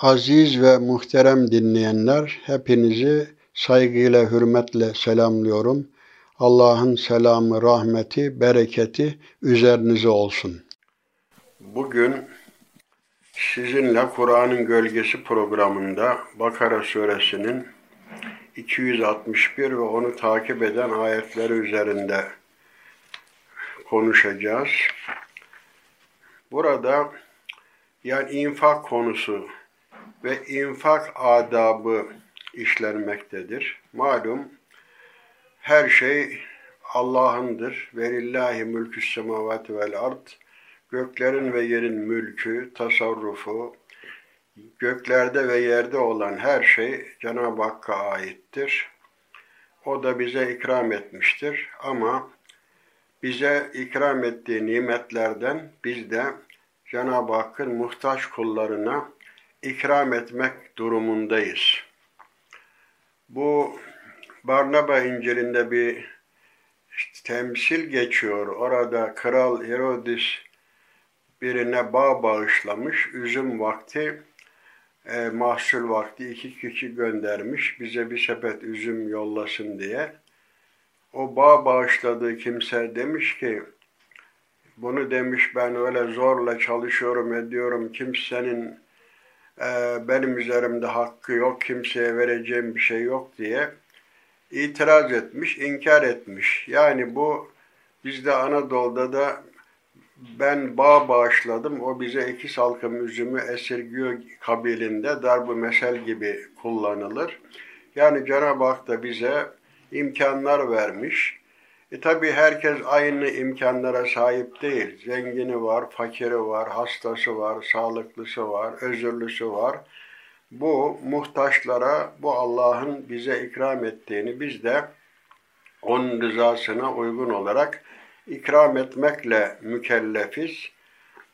Aziz ve muhterem dinleyenler, hepinizi saygıyla, hürmetle selamlıyorum. Allah'ın selamı, rahmeti, bereketi üzerinize olsun. Bugün sizinle Kur'an'ın Gölgesi programında Bakara suresinin 261 ve onu takip eden ayetleri üzerinde konuşacağız. Burada yani infak konusu ve infak adabı işlenmektedir. Malum her şey Allah'ındır. Velillahi mülkü semavati vel ard. Göklerin ve yerin mülkü, tasarrufu, göklerde ve yerde olan her şey Cenab-ı Hakk'a aittir. O da bize ikram etmiştir. Ama bize ikram ettiği nimetlerden biz de Cenab-ı Hakk'ın muhtaç kullarına ikram etmek durumundayız. Bu Barnaba İncil'inde bir temsil geçiyor. Orada Kral Herodes birine bağ bağışlamış. Üzüm vakti, e, mahsul vakti iki kişi göndermiş. Bize bir sepet üzüm yollasın diye. O bağ bağışladığı kimse demiş ki, bunu demiş ben öyle zorla çalışıyorum ediyorum. Kimsenin e, benim üzerimde hakkı yok, kimseye vereceğim bir şey yok diye itiraz etmiş, inkar etmiş. Yani bu bizde Anadolu'da da ben bağ bağışladım, o bize iki salkım üzümü esirgiyor kabilinde darbu mesel gibi kullanılır. Yani Cenab-ı Hak da bize imkanlar vermiş. E tabi herkes aynı imkanlara sahip değil. Zengini var, fakiri var, hastası var, sağlıklısı var, özürlüsü var. Bu muhtaçlara bu Allah'ın bize ikram ettiğini biz de onun rızasına uygun olarak ikram etmekle mükellefiz.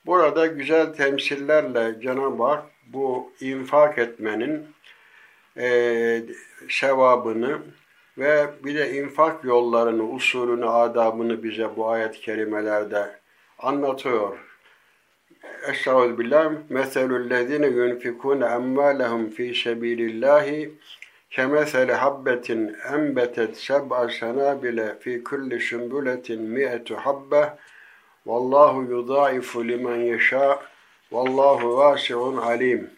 Burada güzel temsillerle Cenab-ı Hak bu infak etmenin e, sevabını ve bir de infak yollarını, usulünü, adabını bize bu ayet-i kerimelerde anlatıyor. Estağfirullah. Meselüllezine yunfikune emvalehum fi sebilillahi kemeseli habbetin enbetet seb'a senabile fi kulli sümbületin mi'etu habbe vallahu yudaifu limen yeşâ vallahu vasi'un alim.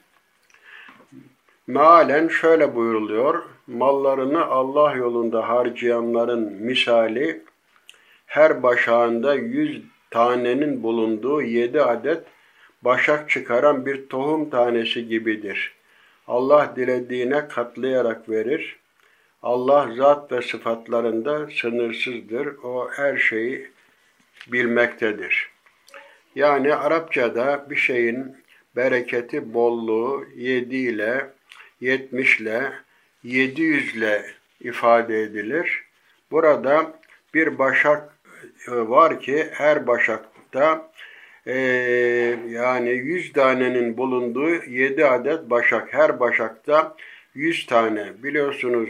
Mealen şöyle buyuruluyor. Mallarını Allah yolunda harcayanların misali her başağında yüz tanenin bulunduğu yedi adet başak çıkaran bir tohum tanesi gibidir. Allah dilediğine katlayarak verir. Allah zat ve sıfatlarında sınırsızdır. O her şeyi bilmektedir. Yani Arapçada bir şeyin bereketi, bolluğu yediyle, yetmişle, yedi yüzle ifade edilir. Burada bir başak e, var ki her başakta e, yani yüz tanenin bulunduğu yedi adet başak. Her başakta yüz tane. Biliyorsunuz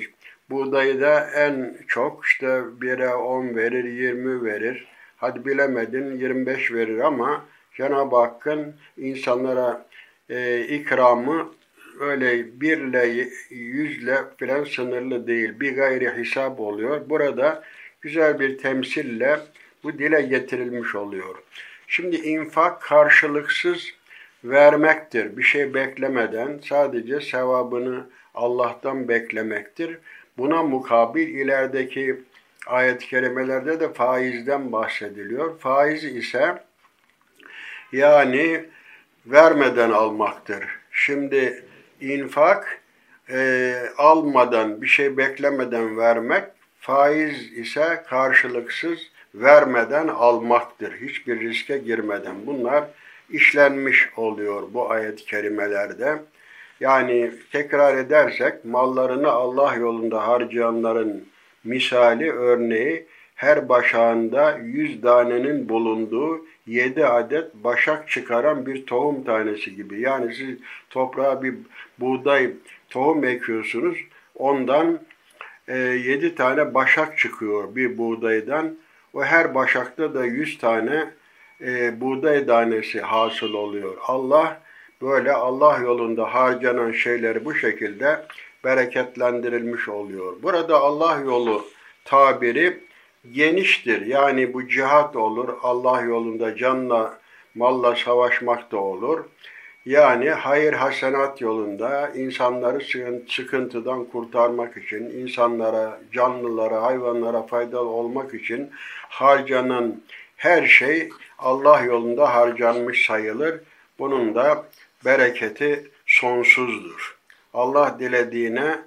buğdayda en çok işte bire on verir, yirmi verir. Hadi bilemedin 25 verir ama Cenab-ı Hakk'ın insanlara e, ikramı öyle birle yüzle filan sınırlı değil. Bir gayri hesap oluyor. Burada güzel bir temsille bu dile getirilmiş oluyor. Şimdi infak karşılıksız vermektir. Bir şey beklemeden sadece sevabını Allah'tan beklemektir. Buna mukabil ilerideki ayet-i kerimelerde de faizden bahsediliyor. Faiz ise yani vermeden almaktır. Şimdi infak e, almadan, bir şey beklemeden vermek, faiz ise karşılıksız vermeden almaktır. Hiçbir riske girmeden. Bunlar işlenmiş oluyor bu ayet-i kerimelerde. Yani tekrar edersek mallarını Allah yolunda harcayanların misali örneği her başağında yüz tanenin bulunduğu yedi adet başak çıkaran bir tohum tanesi gibi. Yani siz toprağa bir buğday tohum ekiyorsunuz. Ondan e, yedi tane başak çıkıyor bir buğdaydan. O her başakta da yüz tane e, buğday tanesi hasıl oluyor. Allah Böyle Allah yolunda harcanan şeyleri bu şekilde bereketlendirilmiş oluyor. Burada Allah yolu tabiri geniştir. Yani bu cihat olur, Allah yolunda canla, malla savaşmak da olur. Yani hayır hasenat yolunda insanları sıkıntıdan kurtarmak için, insanlara, canlılara, hayvanlara faydalı olmak için harcanan her şey Allah yolunda harcanmış sayılır. Bunun da bereketi sonsuzdur. Allah dilediğine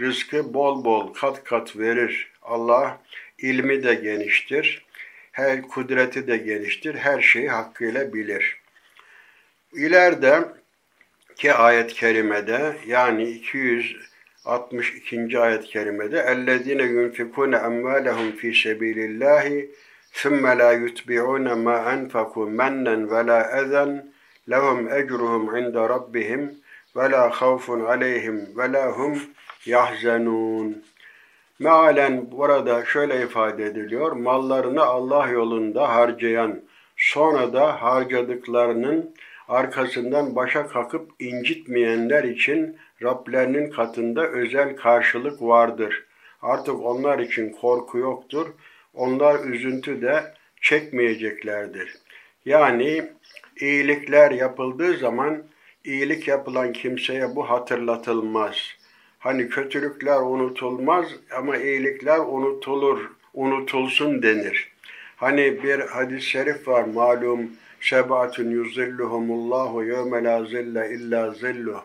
rızkı bol bol kat kat verir. Allah ilmi de geniştir. Her kudreti de geniştir. Her şeyi hakkıyla bilir. İleride ki ayet-i kerimede yani 262. ayet-i kerimede اَلَّذ۪ينَ يُنْفِقُونَ اَمْوَالَهُمْ ف۪ي سَب۪يلِ اللّٰهِ ثُمَّ لَا يُتْبِعُونَ مَا أَنْفَقُوا مَنًّا وَلَا اَذًا لَهُمْ اَجْرُهُمْ عِنْدَ رَبِّهِمْ وَلَا خَوْفٌ عَلَيْهِمْ وَلَا هُمْ يَحْزَنُونَ Mealen burada şöyle ifade ediliyor. Mallarını Allah yolunda harcayan, sonra da harcadıklarının arkasından başa kakıp incitmeyenler için Rablerinin katında özel karşılık vardır. Artık onlar için korku yoktur. Onlar üzüntü de çekmeyeceklerdir. Yani iyilikler yapıldığı zaman iyilik yapılan kimseye bu hatırlatılmaz. Hani kötülükler unutulmaz ama iyilikler unutulur, unutulsun denir. Hani bir hadis-i şerif var malum Sebatun yuzilluhumullahu yevme la zille illa zilluh.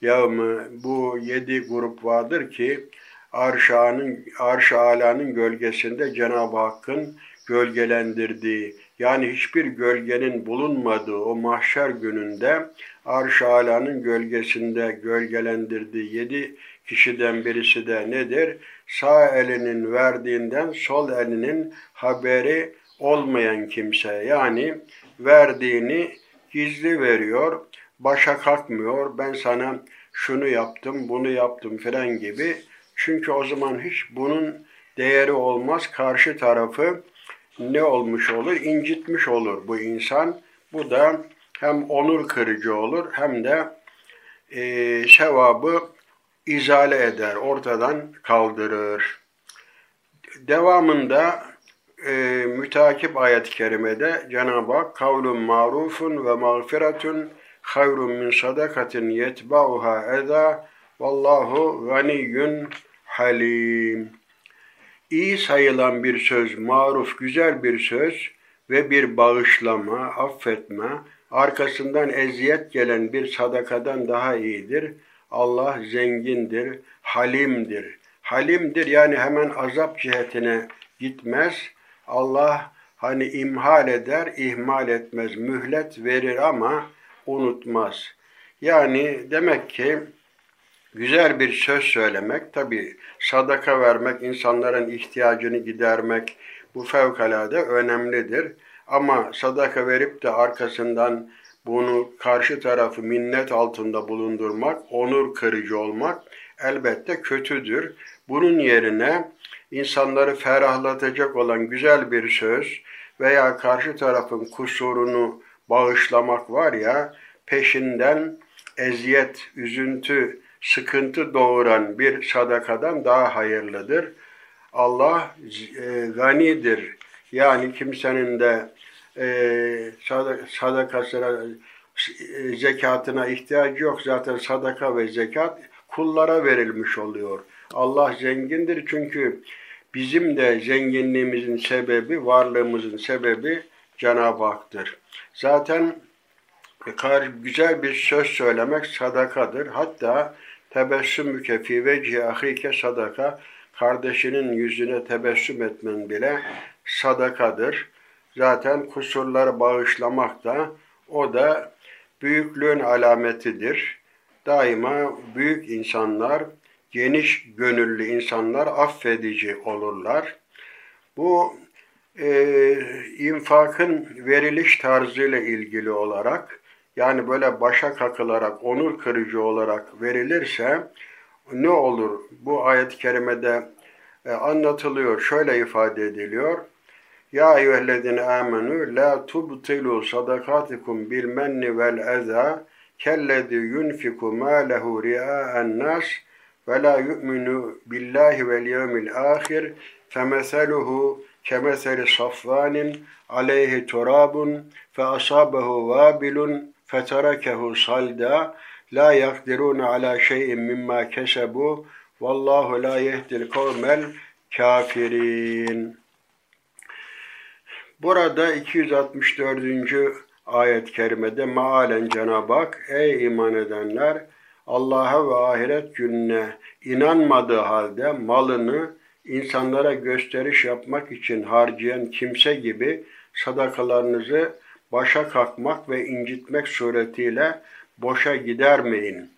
Yevmi bu yedi grup vardır ki arşanın arş alanın gölgesinde Cenab-ı Hakk'ın gölgelendirdiği yani hiçbir gölgenin bulunmadığı o mahşer gününde arş alanın gölgesinde gölgelendirdiği yedi kişiden birisi de nedir? Sağ elinin verdiğinden sol elinin haberi olmayan kimse yani verdiğini gizli veriyor, başa kalkmıyor. Ben sana şunu yaptım, bunu yaptım filan gibi. Çünkü o zaman hiç bunun değeri olmaz. Karşı tarafı ne olmuş olur? incitmiş olur bu insan. Bu da hem onur kırıcı olur hem de e, sevabı izale eder, ortadan kaldırır. Devamında e, mütakip ayet-i kerimede Cenab-ı Hak kavlun marufun ve mağfiretun hayrun min sadakatin yetba'uha eza vallahu ganiyyun halim. İyi sayılan bir söz, maruf, güzel bir söz ve bir bağışlama, affetme, arkasından eziyet gelen bir sadakadan daha iyidir. Allah zengindir, halimdir. Halimdir yani hemen azap cihetine gitmez, Allah hani imhal eder, ihmal etmez, mühlet verir ama unutmaz. Yani demek ki güzel bir söz söylemek, tabi sadaka vermek, insanların ihtiyacını gidermek bu fevkalade önemlidir. Ama sadaka verip de arkasından bunu karşı tarafı minnet altında bulundurmak, onur kırıcı olmak elbette kötüdür. Bunun yerine insanları ferahlatacak olan güzel bir söz veya karşı tarafın kusurunu bağışlamak var ya, peşinden eziyet, üzüntü, sıkıntı doğuran bir sadakadan daha hayırlıdır. Allah e, ganidir. Yani kimsenin de e, sadakasına, e, zekatına ihtiyacı yok. Zaten sadaka ve zekat kullara verilmiş oluyor. Allah zengindir çünkü bizim de zenginliğimizin sebebi, varlığımızın sebebi Cenab-ı Hak'tır. Zaten güzel bir söz söylemek sadakadır. Hatta tebessümüke fi vecihi ahike sadaka, kardeşinin yüzüne tebessüm etmen bile sadakadır. Zaten kusurları bağışlamak da o da büyüklüğün alametidir. Daima büyük insanlar geniş gönüllü insanlar affedici olurlar. Bu e, infakın veriliş tarzıyla ilgili olarak yani böyle başa kakılarak, onur kırıcı olarak verilirse ne olur? Bu ayet-i kerimede e, anlatılıyor, şöyle ifade ediliyor. Ya eyyühellezine amenu la tubtilu sadakatikum bil menni vel eza kellezi yunfiku mâlehu ri'â'en nas ve la yu'minu billahi vel yevmil ahir femeseluhu kemeseli safvanin aleyhi turabun fe asabehu vabilun feterakehu salda la yakdirun ala şeyin mimma kesebu vallahu la yehdil kavmel kafirin. Burada 264. ayet-i kerimede mealen Cenab-ı Hak ey iman edenler Allah'a ve ahiret gününe inanmadığı halde malını insanlara gösteriş yapmak için harcayan kimse gibi sadakalarınızı başa kalkmak ve incitmek suretiyle boşa gidermeyin.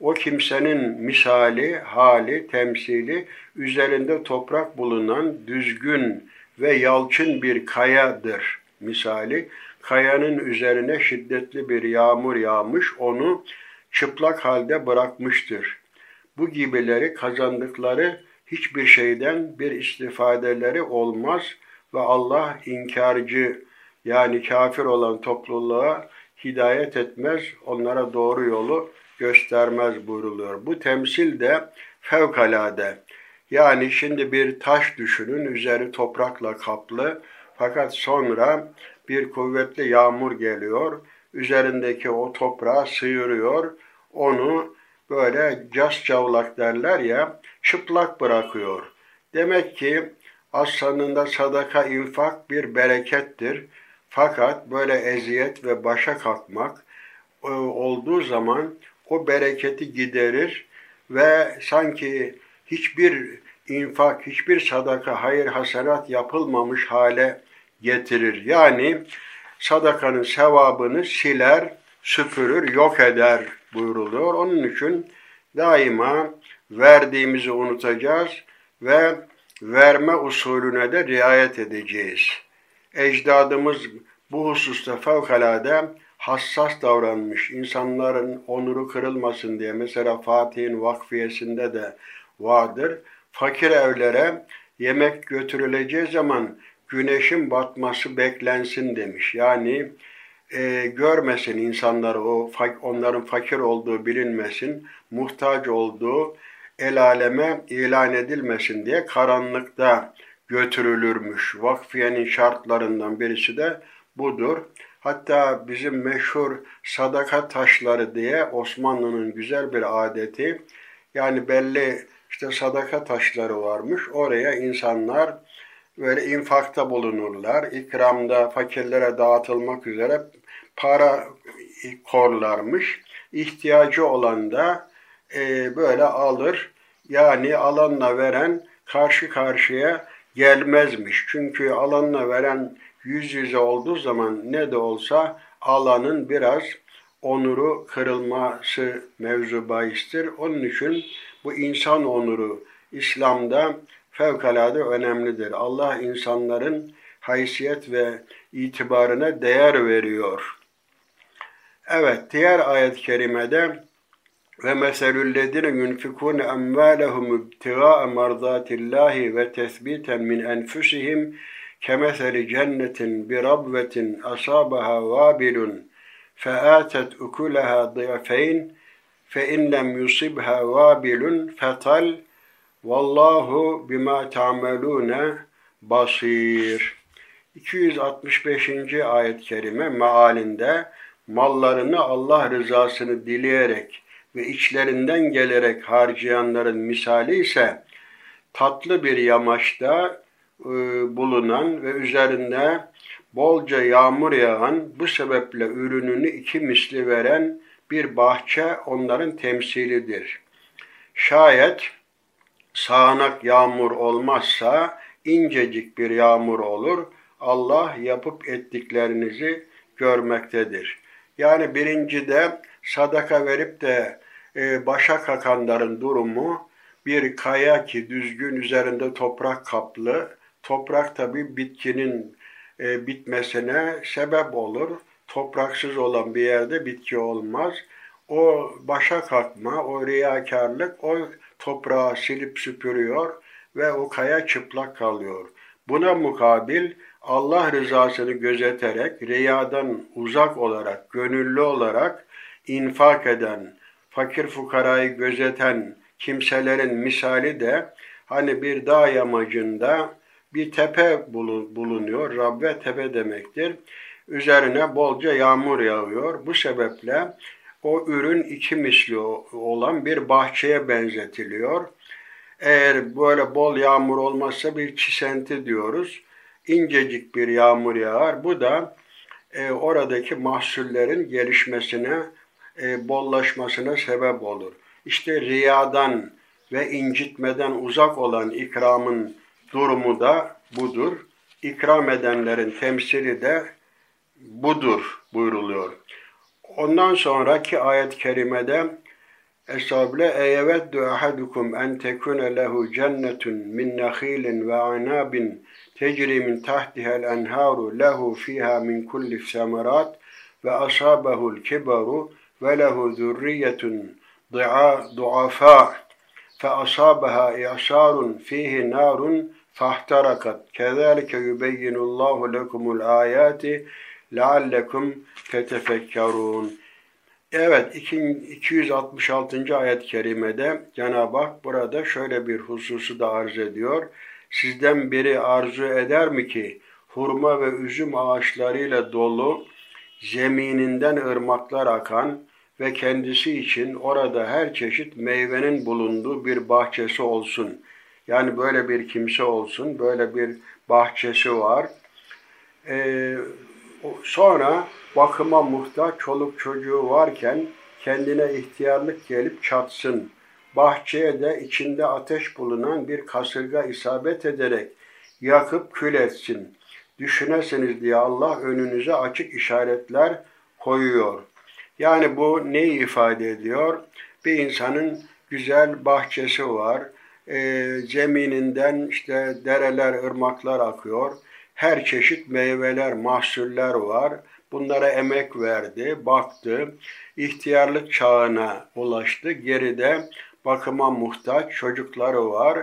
O kimsenin misali, hali, temsili üzerinde toprak bulunan düzgün ve yalçın bir kayadır misali. Kayanın üzerine şiddetli bir yağmur yağmış, onu çıplak halde bırakmıştır. Bu gibileri kazandıkları hiçbir şeyden bir istifadeleri olmaz ve Allah inkarcı yani kafir olan topluluğa hidayet etmez, onlara doğru yolu göstermez buyruluyor. Bu temsil de fevkalade. Yani şimdi bir taş düşünün, üzeri toprakla kaplı fakat sonra bir kuvvetli yağmur geliyor, üzerindeki o toprağı sıyırıyor, onu böyle cas cavlak derler ya, çıplak bırakıyor. Demek ki aslında sadaka infak bir berekettir. Fakat böyle eziyet ve başa kalkmak e, olduğu zaman o bereketi giderir ve sanki hiçbir infak, hiçbir sadaka, hayır hasenat yapılmamış hale getirir. Yani sadakanın sevabını siler, süpürür, yok eder buyuruluyor. Onun için daima verdiğimizi unutacağız ve verme usulüne de riayet edeceğiz. Ecdadımız bu hususta fevkalade hassas davranmış. İnsanların onuru kırılmasın diye mesela Fatih'in vakfiyesinde de vardır. Fakir evlere yemek götürüleceği zaman güneşin batması beklensin demiş. Yani e, görmesin insanlar o onların fakir olduğu bilinmesin, muhtaç olduğu el aleme ilan edilmesin diye karanlıkta götürülürmüş. Vakfiyenin şartlarından birisi de budur. Hatta bizim meşhur sadaka taşları diye Osmanlı'nın güzel bir adeti yani belli işte sadaka taşları varmış. Oraya insanlar böyle infakta bulunurlar. İkramda fakirlere dağıtılmak üzere para korlarmış. İhtiyacı olan da e, böyle alır. Yani alanla veren karşı karşıya gelmezmiş. Çünkü alanla veren yüz yüze olduğu zaman ne de olsa alanın biraz onuru kırılması mevzu bahistir. Onun için bu insan onuru İslam'da fevkalade önemlidir. Allah insanların haysiyet ve itibarına değer veriyor. Evet, diğer ayet-i kerimede ve meselüllezine yunfikun emvalehum ibtigaa marzatillahi ve tesbiten min enfusihim kemeseli cennetin bi rabvetin asabaha vabilun featet ukulaha ضِيَفَيْنِ فَاِنْ لَمْ يُصِبْهَا وَابِلٌ فَطَلْ Vallahu bima ta'melune basir. 265. ayet-i kerime mealinde mallarını Allah rızasını dileyerek ve içlerinden gelerek harcayanların misali ise tatlı bir yamaçta e, bulunan ve üzerinde bolca yağmur yağan bu sebeple ürününü iki misli veren bir bahçe onların temsilidir. Şayet sağanak yağmur olmazsa incecik bir yağmur olur. Allah yapıp ettiklerinizi görmektedir. Yani birincide sadaka verip de e, başa kakanların durumu bir kaya ki düzgün üzerinde toprak kaplı. Toprak tabi bitkinin e, bitmesine sebep olur. Topraksız olan bir yerde bitki olmaz. O başa kalkma, o riyakarlık, o toprağı silip süpürüyor ve o kaya çıplak kalıyor. Buna mukabil Allah rızasını gözeterek, riyadan uzak olarak, gönüllü olarak infak eden, fakir fukarayı gözeten kimselerin misali de hani bir dağ yamacında bir tepe bulunuyor. Rabbe tepe demektir. Üzerine bolca yağmur yağıyor. Bu sebeple o ürün iki misli olan bir bahçeye benzetiliyor. Eğer böyle bol yağmur olmazsa bir çisenti diyoruz. İncecik bir yağmur yağar. Bu da e, oradaki mahsullerin gelişmesine, e, bollaşmasına sebep olur. İşte riyadan ve incitmeden uzak olan ikramın durumu da budur. İkram edenlerin temsili de budur buyruluyor. Ondan sonraki ayet-i kerimede Estağfirullah eyeveddu ahadukum en tekune lehu cennetun min nakhilin ve anabin tecri min tahtiha'l enharu lehu fiha min kulli semerat ve asabehu'l kibaru ve lehu zurriyetun duafa fe asabaha i'sarun fihi narun fahtarakat kezalike yubeyyinullahu lekumul ayati leallekum tetefekkarun. Evet 266. ayet-i kerimede Cenab-ı Hak burada şöyle bir hususu da arz ediyor. Sizden biri arzu eder mi ki hurma ve üzüm ağaçlarıyla dolu zemininden ırmaklar akan ve kendisi için orada her çeşit meyvenin bulunduğu bir bahçesi olsun. Yani böyle bir kimse olsun, böyle bir bahçesi var. Ee, sonra bakıma muhtaç çoluk çocuğu varken kendine ihtiyarlık gelip çatsın. Bahçeye de içinde ateş bulunan bir kasırga isabet ederek yakıp kül etsin. Düşünesiniz diye Allah önünüze açık işaretler koyuyor. Yani bu neyi ifade ediyor? Bir insanın güzel bahçesi var. E, zemininden işte dereler, ırmaklar akıyor. Her çeşit meyveler, mahsuller var. Bunlara emek verdi, baktı. İhtiyarlık çağına ulaştı. Geride bakıma muhtaç çocukları var.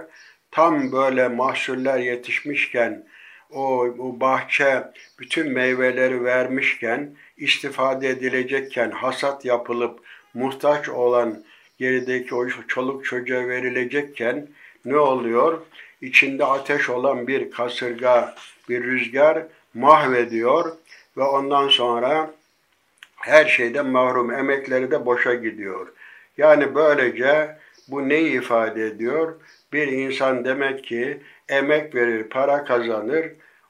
Tam böyle mahsuller yetişmişken, o, o bahçe bütün meyveleri vermişken, istifade edilecekken, hasat yapılıp muhtaç olan gerideki o çoluk çocuğa verilecekken ne oluyor? İçinde ateş olan bir kasırga, bir rüzgar mahvediyor ve ondan sonra her şeyden mahrum, emekleri de boşa gidiyor. Yani böylece bu neyi ifade ediyor? Bir insan demek ki emek verir, para kazanır,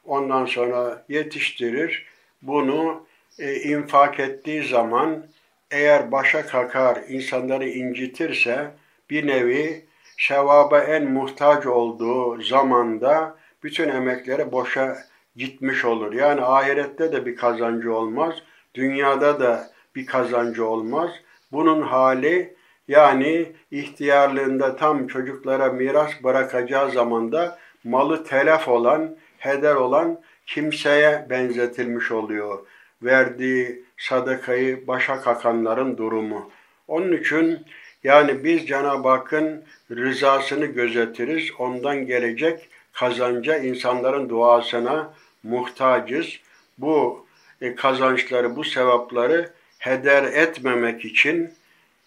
ondan sonra yetiştirir. Bunu e, infak ettiği zaman eğer başa kakar, insanları incitirse bir nevi sevaba en muhtaç olduğu zamanda bütün emekleri boşa gitmiş olur. Yani ahirette de bir kazancı olmaz, dünyada da bir kazancı olmaz. Bunun hali yani ihtiyarlığında tam çocuklara miras bırakacağı zamanda malı telef olan, heder olan kimseye benzetilmiş oluyor. Verdiği sadakayı başa kakanların durumu. Onun için yani biz Cenab-ı Hakk'ın rızasını gözetiriz. Ondan gelecek kazanca insanların duasına muhtacız. Bu e, kazançları, bu sevapları heder etmemek için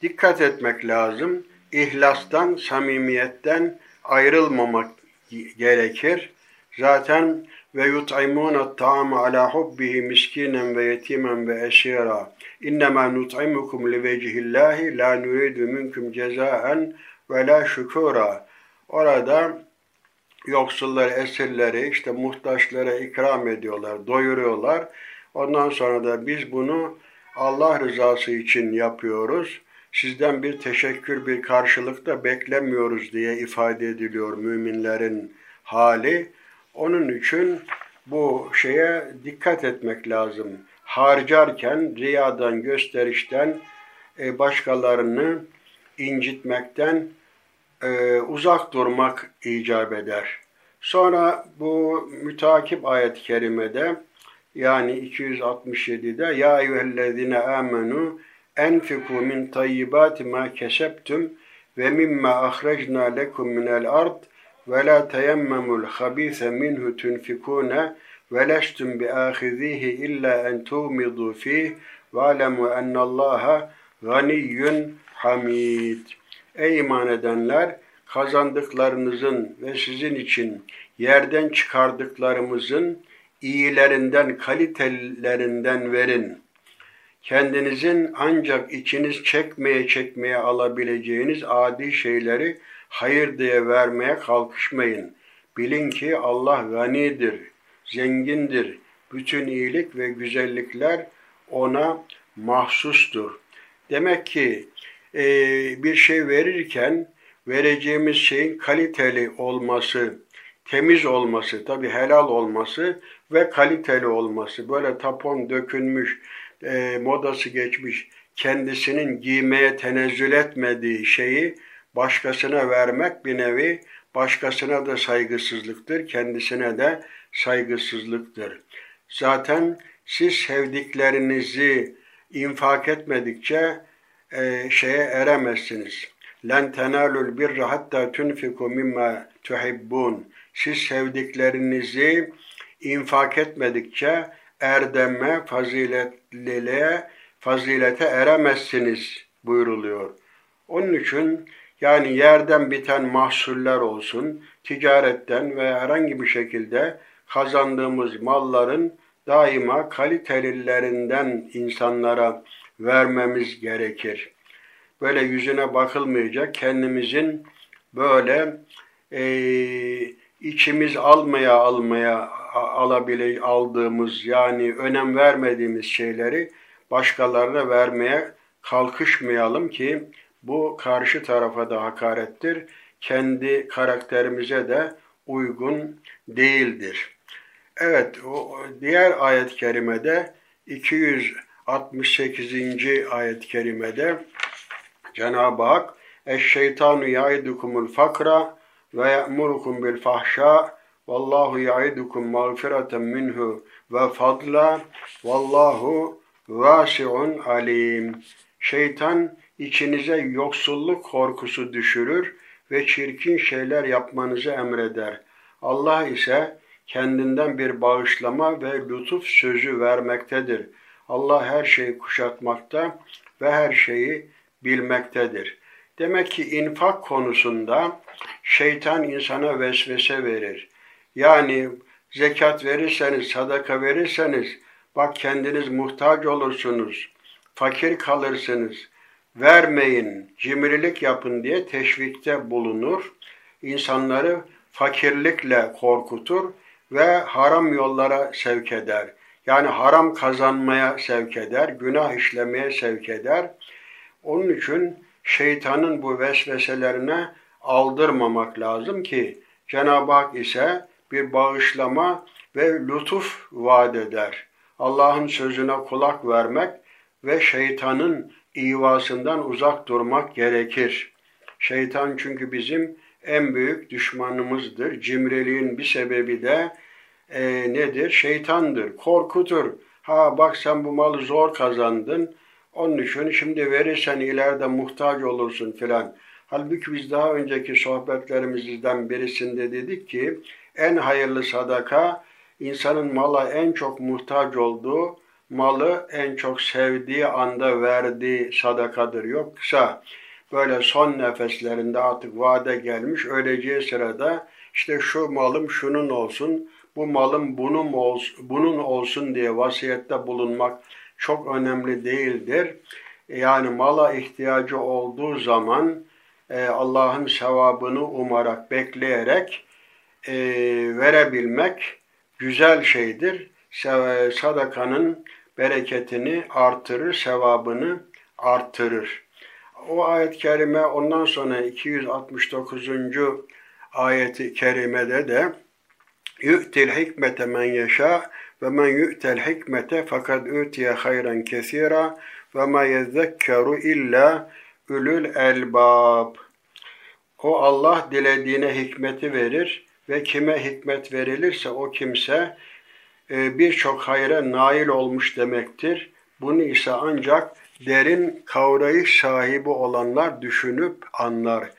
dikkat etmek lazım. İhlastan, samimiyetten ayrılmamak gerekir. Zaten ve yut'imûne ta'ame ala hubbihi miskinen ve yetimen ve esira. İnnemâ nut'imukum li vecihillahi la nuridu minkum cezaen ve la. Orada yoksulları, esirleri, işte muhtaçlara ikram ediyorlar, doyuruyorlar. Ondan sonra da biz bunu Allah rızası için yapıyoruz. Sizden bir teşekkür, bir karşılık da beklemiyoruz diye ifade ediliyor müminlerin hali. Onun için bu şeye dikkat etmek lazım. Harcarken riyadan, gösterişten, e, başkalarını incitmekten e, uzak durmak icap eder. Sonra bu mütakip ayet-i kerimede yani 267'de ya eyyühellezine amenu enfiku min tayyibati ma kesebtum ve mimma ahrecna lekum minel ard ve la teyemmemul habise minhu tunfikune ve leştum bi ahizihi illa en tuğmidu fih ve alemu ennallaha ganiyyun. Ey iman edenler! Kazandıklarınızın ve sizin için yerden çıkardıklarımızın iyilerinden, kalitelerinden verin. Kendinizin ancak içiniz çekmeye çekmeye alabileceğiniz adi şeyleri hayır diye vermeye kalkışmayın. Bilin ki Allah ganidir, zengindir. Bütün iyilik ve güzellikler ona mahsustur. Demek ki e, bir şey verirken vereceğimiz şeyin kaliteli olması, temiz olması, tabi helal olması ve kaliteli olması. Böyle tapon dökünmüş, e, modası geçmiş, kendisinin giymeye tenezzül etmediği şeyi başkasına vermek bir nevi başkasına da saygısızlıktır, kendisine de saygısızlıktır. Zaten siz sevdiklerinizi infak etmedikçe e, şeye eremezsiniz. Len tenalul birra hatta tunfiku mimma tuhibbun. Siz sevdiklerinizi infak etmedikçe erdeme, faziletliliğe, fazilete eremezsiniz buyuruluyor. Onun için yani yerden biten mahsuller olsun, ticaretten veya herhangi bir şekilde kazandığımız malların daima kalitelilerinden insanlara vermemiz gerekir. Böyle yüzüne bakılmayacak, kendimizin böyle e, içimiz almaya almaya alabile aldığımız yani önem vermediğimiz şeyleri başkalarına vermeye kalkışmayalım ki bu karşı tarafa da hakarettir. Kendi karakterimize de uygun değildir. Evet, o diğer ayet-i kerimede 268. ayet-i kerimede Cenab-ı Hak Eşşeytanu yaidukumul fakra ve ya'murukum bil fahşa vallahu yaidukum mağfireten minhu ve fadla vallahu vasiun alim. Şeytan içinize yoksulluk korkusu düşürür ve çirkin şeyler yapmanızı emreder. Allah ise kendinden bir bağışlama ve lütuf sözü vermektedir. Allah her şeyi kuşatmakta ve her şeyi bilmektedir. Demek ki infak konusunda şeytan insana vesvese verir. Yani zekat verirseniz, sadaka verirseniz bak kendiniz muhtaç olursunuz, fakir kalırsınız, vermeyin, cimrilik yapın diye teşvikte bulunur. İnsanları fakirlikle korkutur ve haram yollara sevk eder. Yani haram kazanmaya sevk eder, günah işlemeye sevk eder. Onun için şeytanın bu vesveselerine aldırmamak lazım ki Cenab-ı Hak ise bir bağışlama ve lütuf vaat eder. Allah'ın sözüne kulak vermek ve şeytanın ivasından uzak durmak gerekir. Şeytan çünkü bizim en büyük düşmanımızdır. Cimriliğin bir sebebi de e, nedir? Şeytandır, korkutur. Ha bak sen bu malı zor kazandın. Onun için şimdi verirsen ileride muhtaç olursun filan. Halbuki biz daha önceki sohbetlerimizden birisinde dedik ki en hayırlı sadaka insanın mala en çok muhtaç olduğu, malı en çok sevdiği anda verdiği sadakadır. Yoksa böyle son nefeslerinde artık vade gelmiş öleceği sırada işte şu malım şunun olsun, bu malım bunun olsun, bunun olsun diye vasiyette bulunmak çok önemli değildir. Yani mala ihtiyacı olduğu zaman e, Allah'ın sevabını umarak, bekleyerek e, verebilmek güzel şeydir. Sadakanın bereketini artırır, sevabını artırır. O ayet-i kerime ondan sonra 269. ayeti kerimede de yu'til hikmete men yeşâ ve men yu'tel hikmete fakat utiye hayran kesira ve ma yezzekkeru illa ülül elbab. O Allah dilediğine hikmeti verir ve kime hikmet verilirse o kimse e, birçok hayra nail olmuş demektir. Bunu ise ancak derin kavrayış sahibi olanlar düşünüp anlar.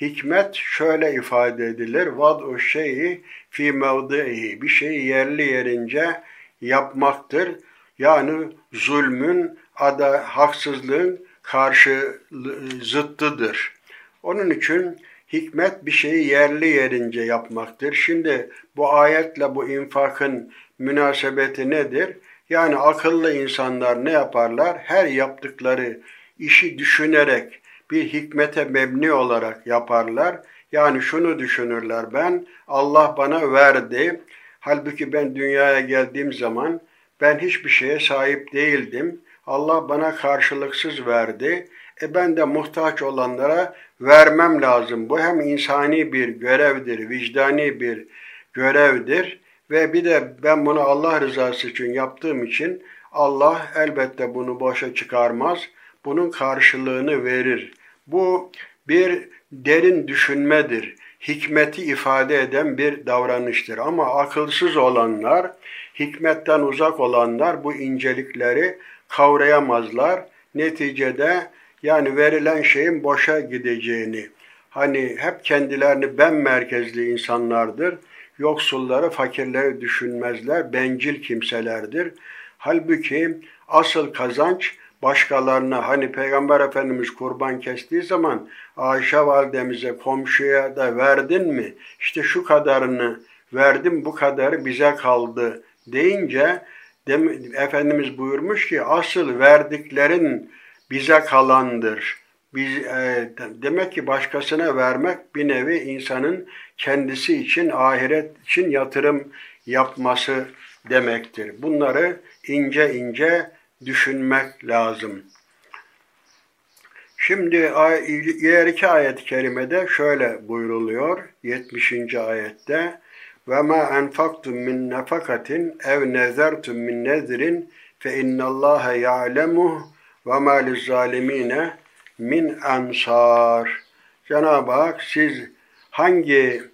Hikmet şöyle ifade edilir. Vad o şeyi fi mevdihi. Bir şeyi yerli yerince yapmaktır. Yani zulmün, ada, haksızlığın karşı zıttıdır. Onun için hikmet bir şeyi yerli yerince yapmaktır. Şimdi bu ayetle bu infakın münasebeti nedir? Yani akıllı insanlar ne yaparlar? Her yaptıkları işi düşünerek bir hikmete mebni olarak yaparlar. Yani şunu düşünürler ben Allah bana verdi. Halbuki ben dünyaya geldiğim zaman ben hiçbir şeye sahip değildim. Allah bana karşılıksız verdi. E ben de muhtaç olanlara vermem lazım. Bu hem insani bir görevdir, vicdani bir görevdir. Ve bir de ben bunu Allah rızası için yaptığım için Allah elbette bunu boşa çıkarmaz. Bunun karşılığını verir. Bu bir derin düşünmedir. Hikmeti ifade eden bir davranıştır. Ama akılsız olanlar, hikmetten uzak olanlar bu incelikleri kavrayamazlar. Neticede yani verilen şeyin boşa gideceğini, hani hep kendilerini ben merkezli insanlardır, yoksulları, fakirleri düşünmezler, bencil kimselerdir. Halbuki asıl kazanç başkalarına, hani Peygamber Efendimiz kurban kestiği zaman Ayşe validemize, komşuya da verdin mi? İşte şu kadarını verdim, bu kadarı bize kaldı deyince Efendimiz buyurmuş ki asıl verdiklerin bize kalandır. Biz, e, demek ki başkasına vermek bir nevi insanın kendisi için, ahiret için yatırım yapması demektir. Bunları ince ince düşünmek lazım. Şimdi ileriki ayet-i kerimede şöyle buyruluyor 70. ayette ve ma enfaktum min nefakatin ev nezertum min nezrin fe innallaha ya'lemuh ve ma lizzalimine min ansar. Cenab-ı Hak siz hangi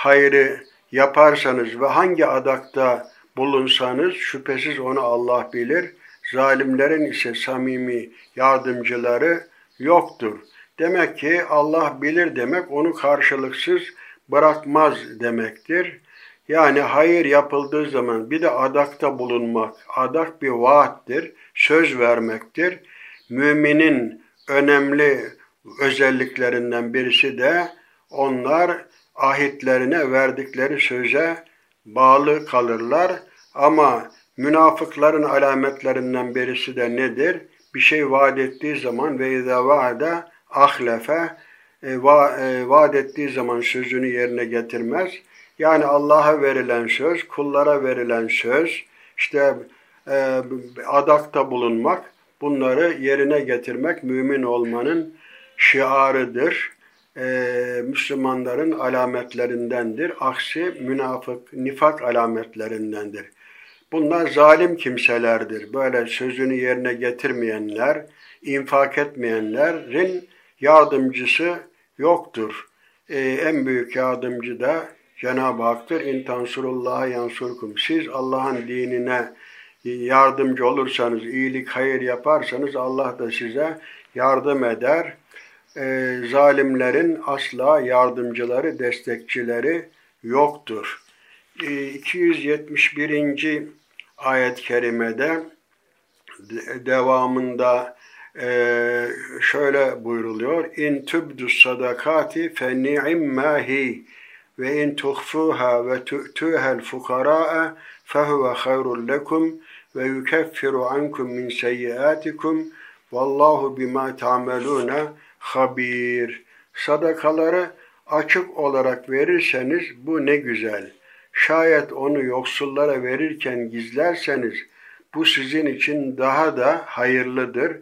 hayrı yaparsanız ve hangi adakta bulunsanız şüphesiz onu Allah bilir. Zalimlerin ise samimi yardımcıları yoktur. Demek ki Allah bilir demek onu karşılıksız bırakmaz demektir. Yani hayır yapıldığı zaman bir de adakta bulunmak. Adak bir vaattir, söz vermektir. Müminin önemli özelliklerinden birisi de onlar ahitlerine verdikleri söze bağlı kalırlar. Ama münafıkların alametlerinden birisi de nedir? Bir şey vaat ettiği zaman ve izâ vaade ahlefe e, va, e, vaat ettiği zaman sözünü yerine getirmez. Yani Allah'a verilen söz, kullara verilen söz, işte e, adakta bulunmak, bunları yerine getirmek mümin olmanın şiarıdır. E, Müslümanların alametlerindendir. Aksi münafık, nifak alametlerindendir. Bunlar zalim kimselerdir. Böyle sözünü yerine getirmeyenler, infak etmeyenlerin yardımcısı yoktur. Ee, en büyük yardımcı da Cenab-ı Hak'tır. İn tansurullaha yansurkum. Siz Allah'ın dinine yardımcı olursanız, iyilik, hayır yaparsanız Allah da size yardım eder. Ee, zalimlerin asla yardımcıları, destekçileri yoktur. Ee, 271. ayet-i kerimede devamında e, şöyle buyruluyor. İn tübdü sadakati fe ni'immahi ve in tuhfuha ve tu'tuha'l fuqara'a fehuve hayrun lekum ve yukeffiru ankum min seyyiatikum vallahu bima ta'meluna habir. Sadakaları açık olarak verirseniz bu ne güzel. Şayet onu yoksullara verirken gizlerseniz bu sizin için daha da hayırlıdır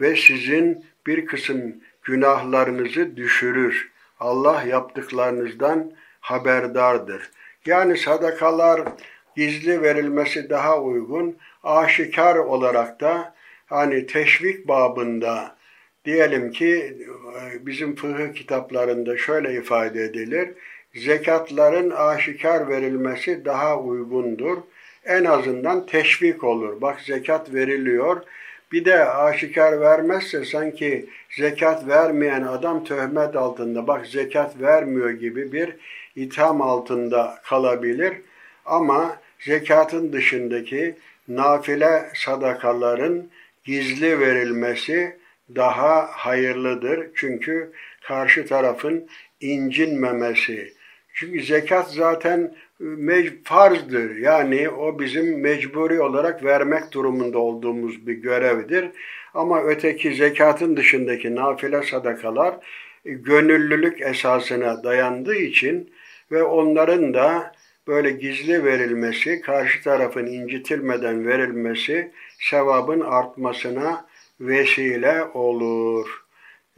ve sizin bir kısım günahlarınızı düşürür. Allah yaptıklarınızdan haberdardır. Yani sadakalar gizli verilmesi daha uygun, aşikar olarak da hani teşvik babında diyelim ki bizim fıkıh kitaplarında şöyle ifade edilir. Zekatların aşikar verilmesi daha uygundur. En azından teşvik olur. Bak zekat veriliyor. Bir de aşikar vermezse sanki zekat vermeyen adam töhmet altında. Bak zekat vermiyor gibi bir itham altında kalabilir. Ama zekatın dışındaki nafile sadakaların gizli verilmesi daha hayırlıdır. Çünkü karşı tarafın incinmemesi. Çünkü zekat zaten farzdır. Yani o bizim mecburi olarak vermek durumunda olduğumuz bir görevdir. Ama öteki zekatın dışındaki nafile sadakalar gönüllülük esasına dayandığı için ve onların da böyle gizli verilmesi, karşı tarafın incitilmeden verilmesi sevabın artmasına vesile olur.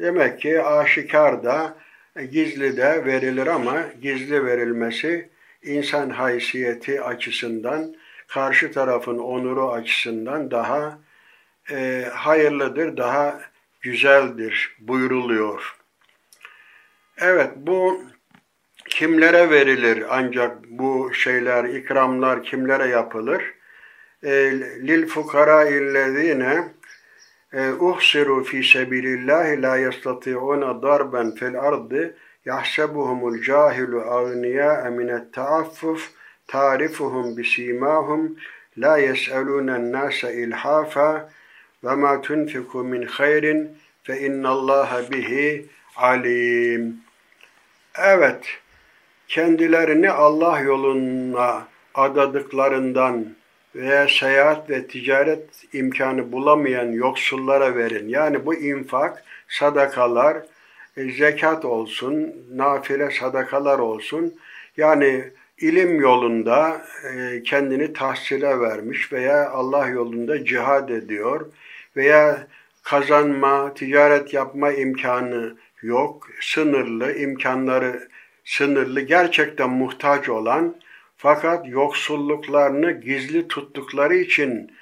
Demek ki aşikar da gizli de verilir ama gizli verilmesi insan haysiyeti açısından, karşı tarafın onuru açısından daha e, hayırlıdır, daha güzeldir buyuruluyor. Evet bu kimlere verilir ancak bu şeyler, ikramlar kimlere yapılır? E, lil fukara illezine e, uhsiru fi sebilillahi la yastati'una darben fil ardı yahsebuhumul cahilu agniya minet taaffuf tarifuhum bisimahum la yes'aluna nase ilhafa ve ma tunfiku min hayrin fe innallaha bihi alim. Evet, kendilerini Allah yoluna adadıklarından veya seyahat ve ticaret imkanı bulamayan yoksullara verin. Yani bu infak, sadakalar, e, zekat olsun, nafile sadakalar olsun. Yani ilim yolunda e, kendini tahsile vermiş veya Allah yolunda cihad ediyor veya kazanma, ticaret yapma imkanı yok, sınırlı, imkanları sınırlı, gerçekten muhtaç olan fakat yoksulluklarını gizli tuttukları için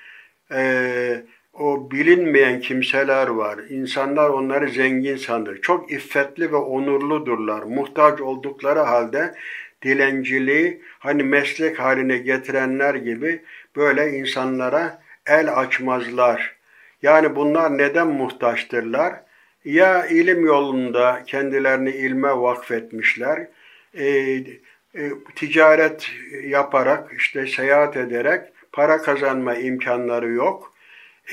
e, o bilinmeyen kimseler var. İnsanlar onları zengin sanır. Çok iffetli ve onurludurlar. Muhtaç oldukları halde dilenciliği hani meslek haline getirenler gibi böyle insanlara el açmazlar. Yani bunlar neden muhtaçtırlar? Ya ilim yolunda kendilerini ilme vakfetmişler, e, ticaret yaparak, işte seyahat ederek para kazanma imkanları yok.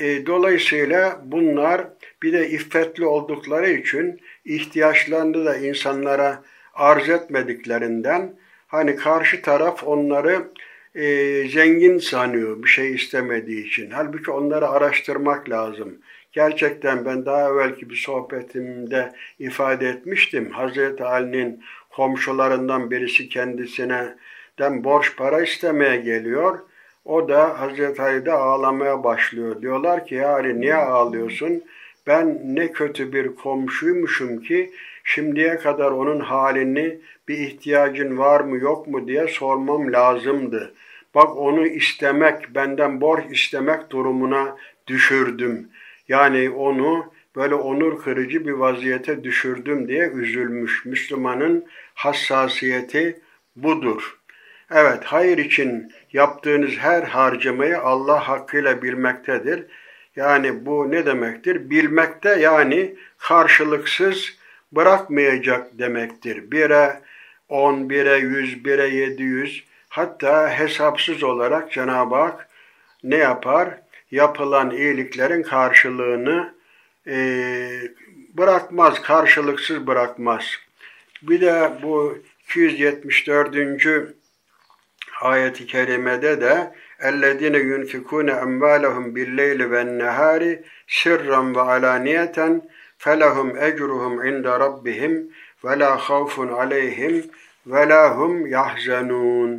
E, dolayısıyla bunlar bir de iffetli oldukları için ihtiyaçlarını da insanlara arz etmediklerinden hani karşı taraf onları e, zengin sanıyor bir şey istemediği için. Halbuki onları araştırmak lazım. Gerçekten ben daha evvelki bir sohbetimde ifade etmiştim. Hazreti Ali'nin komşularından birisi kendisine den borç para istemeye geliyor. O da Hazreti Ali'de ağlamaya başlıyor. Diyorlar ki ya Ali niye ağlıyorsun? Ben ne kötü bir komşuymuşum ki şimdiye kadar onun halini bir ihtiyacın var mı yok mu diye sormam lazımdı. Bak onu istemek, benden borç istemek durumuna düşürdüm. Yani onu böyle onur kırıcı bir vaziyete düşürdüm diye üzülmüş. Müslümanın hassasiyeti budur. Evet, hayır için yaptığınız her harcamayı Allah hakkıyla bilmektedir. Yani bu ne demektir? Bilmekte yani karşılıksız bırakmayacak demektir. Bire on, bire yüz, bire yedi yüz hatta hesapsız olarak Cenab-ı Hak ne yapar? Yapılan iyiliklerin karşılığını e, bırakmaz, karşılıksız bırakmaz. Bir de bu 274. ayeti kerimede de اَلَّذِينَ يُنْفِكُونَ اَمْوَالَهُمْ بِالْلَيْلِ وَالنَّهَارِ سِرًّا وَعَلَانِيَةً فَلَهُمْ اَجْرُهُمْ عِنْدَ رَبِّهِمْ وَلَا خَوْفٌ عَلَيْهِمْ وَلَا هُمْ يَحْزَنُونَ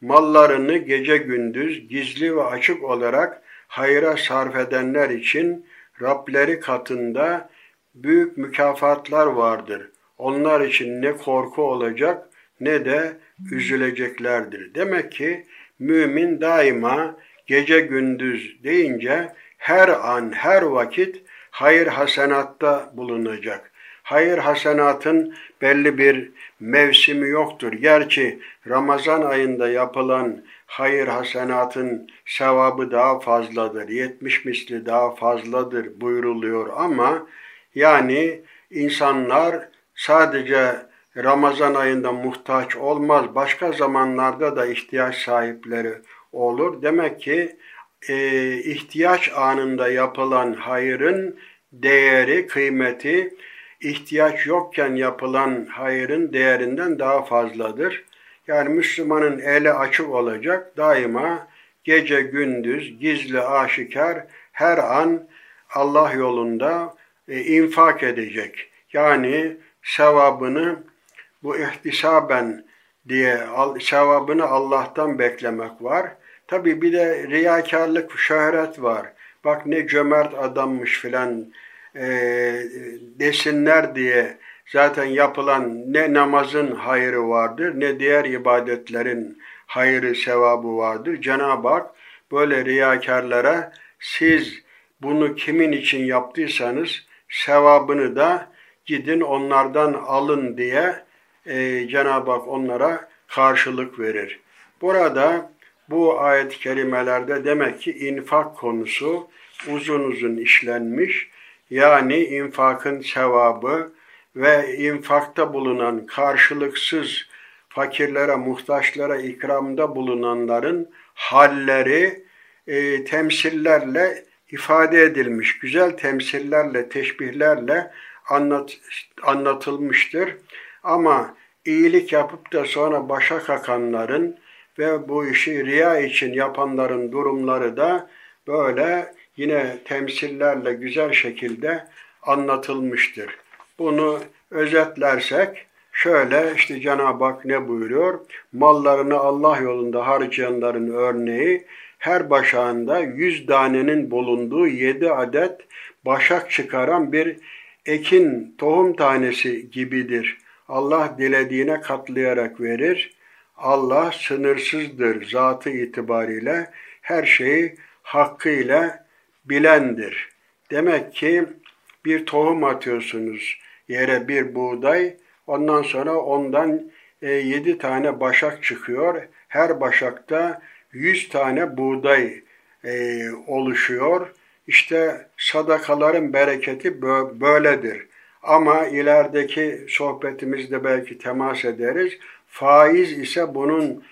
Mallarını gece gündüz gizli ve açık olarak hayra sarf edenler için Rableri katında büyük mükafatlar vardır. Onlar için ne korku olacak ne de üzüleceklerdir. Demek ki mümin daima gece gündüz deyince her an, her vakit hayır hasenatta bulunacak. Hayır hasenatın belli bir mevsimi yoktur. Gerçi Ramazan ayında yapılan hayır hasenatın sevabı daha fazladır. 70 misli daha fazladır buyuruluyor ama yani insanlar sadece Ramazan ayında muhtaç olmaz. Başka zamanlarda da ihtiyaç sahipleri olur. Demek ki e, ihtiyaç anında yapılan hayırın değeri, kıymeti ihtiyaç yokken yapılan hayırın değerinden daha fazladır. Yani Müslümanın eli açık olacak, daima gece gündüz, gizli aşikar her an Allah yolunda e, infak edecek. Yani sevabını bu ihtisaben diye sevabını Allah'tan beklemek var. Tabi bir de riyakarlık, şöhret var. Bak ne cömert adammış filan e, desinler diye zaten yapılan ne namazın hayrı vardır ne diğer ibadetlerin hayrı sevabı vardır. Cenab-ı Hak böyle riyakarlara siz bunu kimin için yaptıysanız sevabını da gidin onlardan alın diye e, Cenab-ı Hak onlara karşılık verir. Burada bu ayet-i kerimelerde demek ki infak konusu uzun uzun işlenmiş. Yani infakın sevabı ve infakta bulunan karşılıksız fakirlere, muhtaçlara ikramda bulunanların halleri e, temsillerle ifade edilmiş. Güzel temsillerle, teşbihlerle anlat, anlatılmıştır. Ama iyilik yapıp da sonra başa kakanların ve bu işi riya için yapanların durumları da böyle yine temsillerle güzel şekilde anlatılmıştır. Bunu özetlersek şöyle işte Cenab-ı Hak ne buyuruyor? Mallarını Allah yolunda harcayanların örneği her başağında yüz tanenin bulunduğu yedi adet başak çıkaran bir ekin tohum tanesi gibidir. Allah dilediğine katlayarak verir. Allah sınırsızdır zatı itibariyle her şeyi hakkıyla bilendir. Demek ki bir tohum atıyorsunuz yere bir buğday, ondan sonra ondan e, yedi tane başak çıkıyor. Her başakta yüz tane buğday e, oluşuyor. İşte sadakaların bereketi böyledir. Ama ilerideki sohbetimizde belki temas ederiz. Faiz ise bunun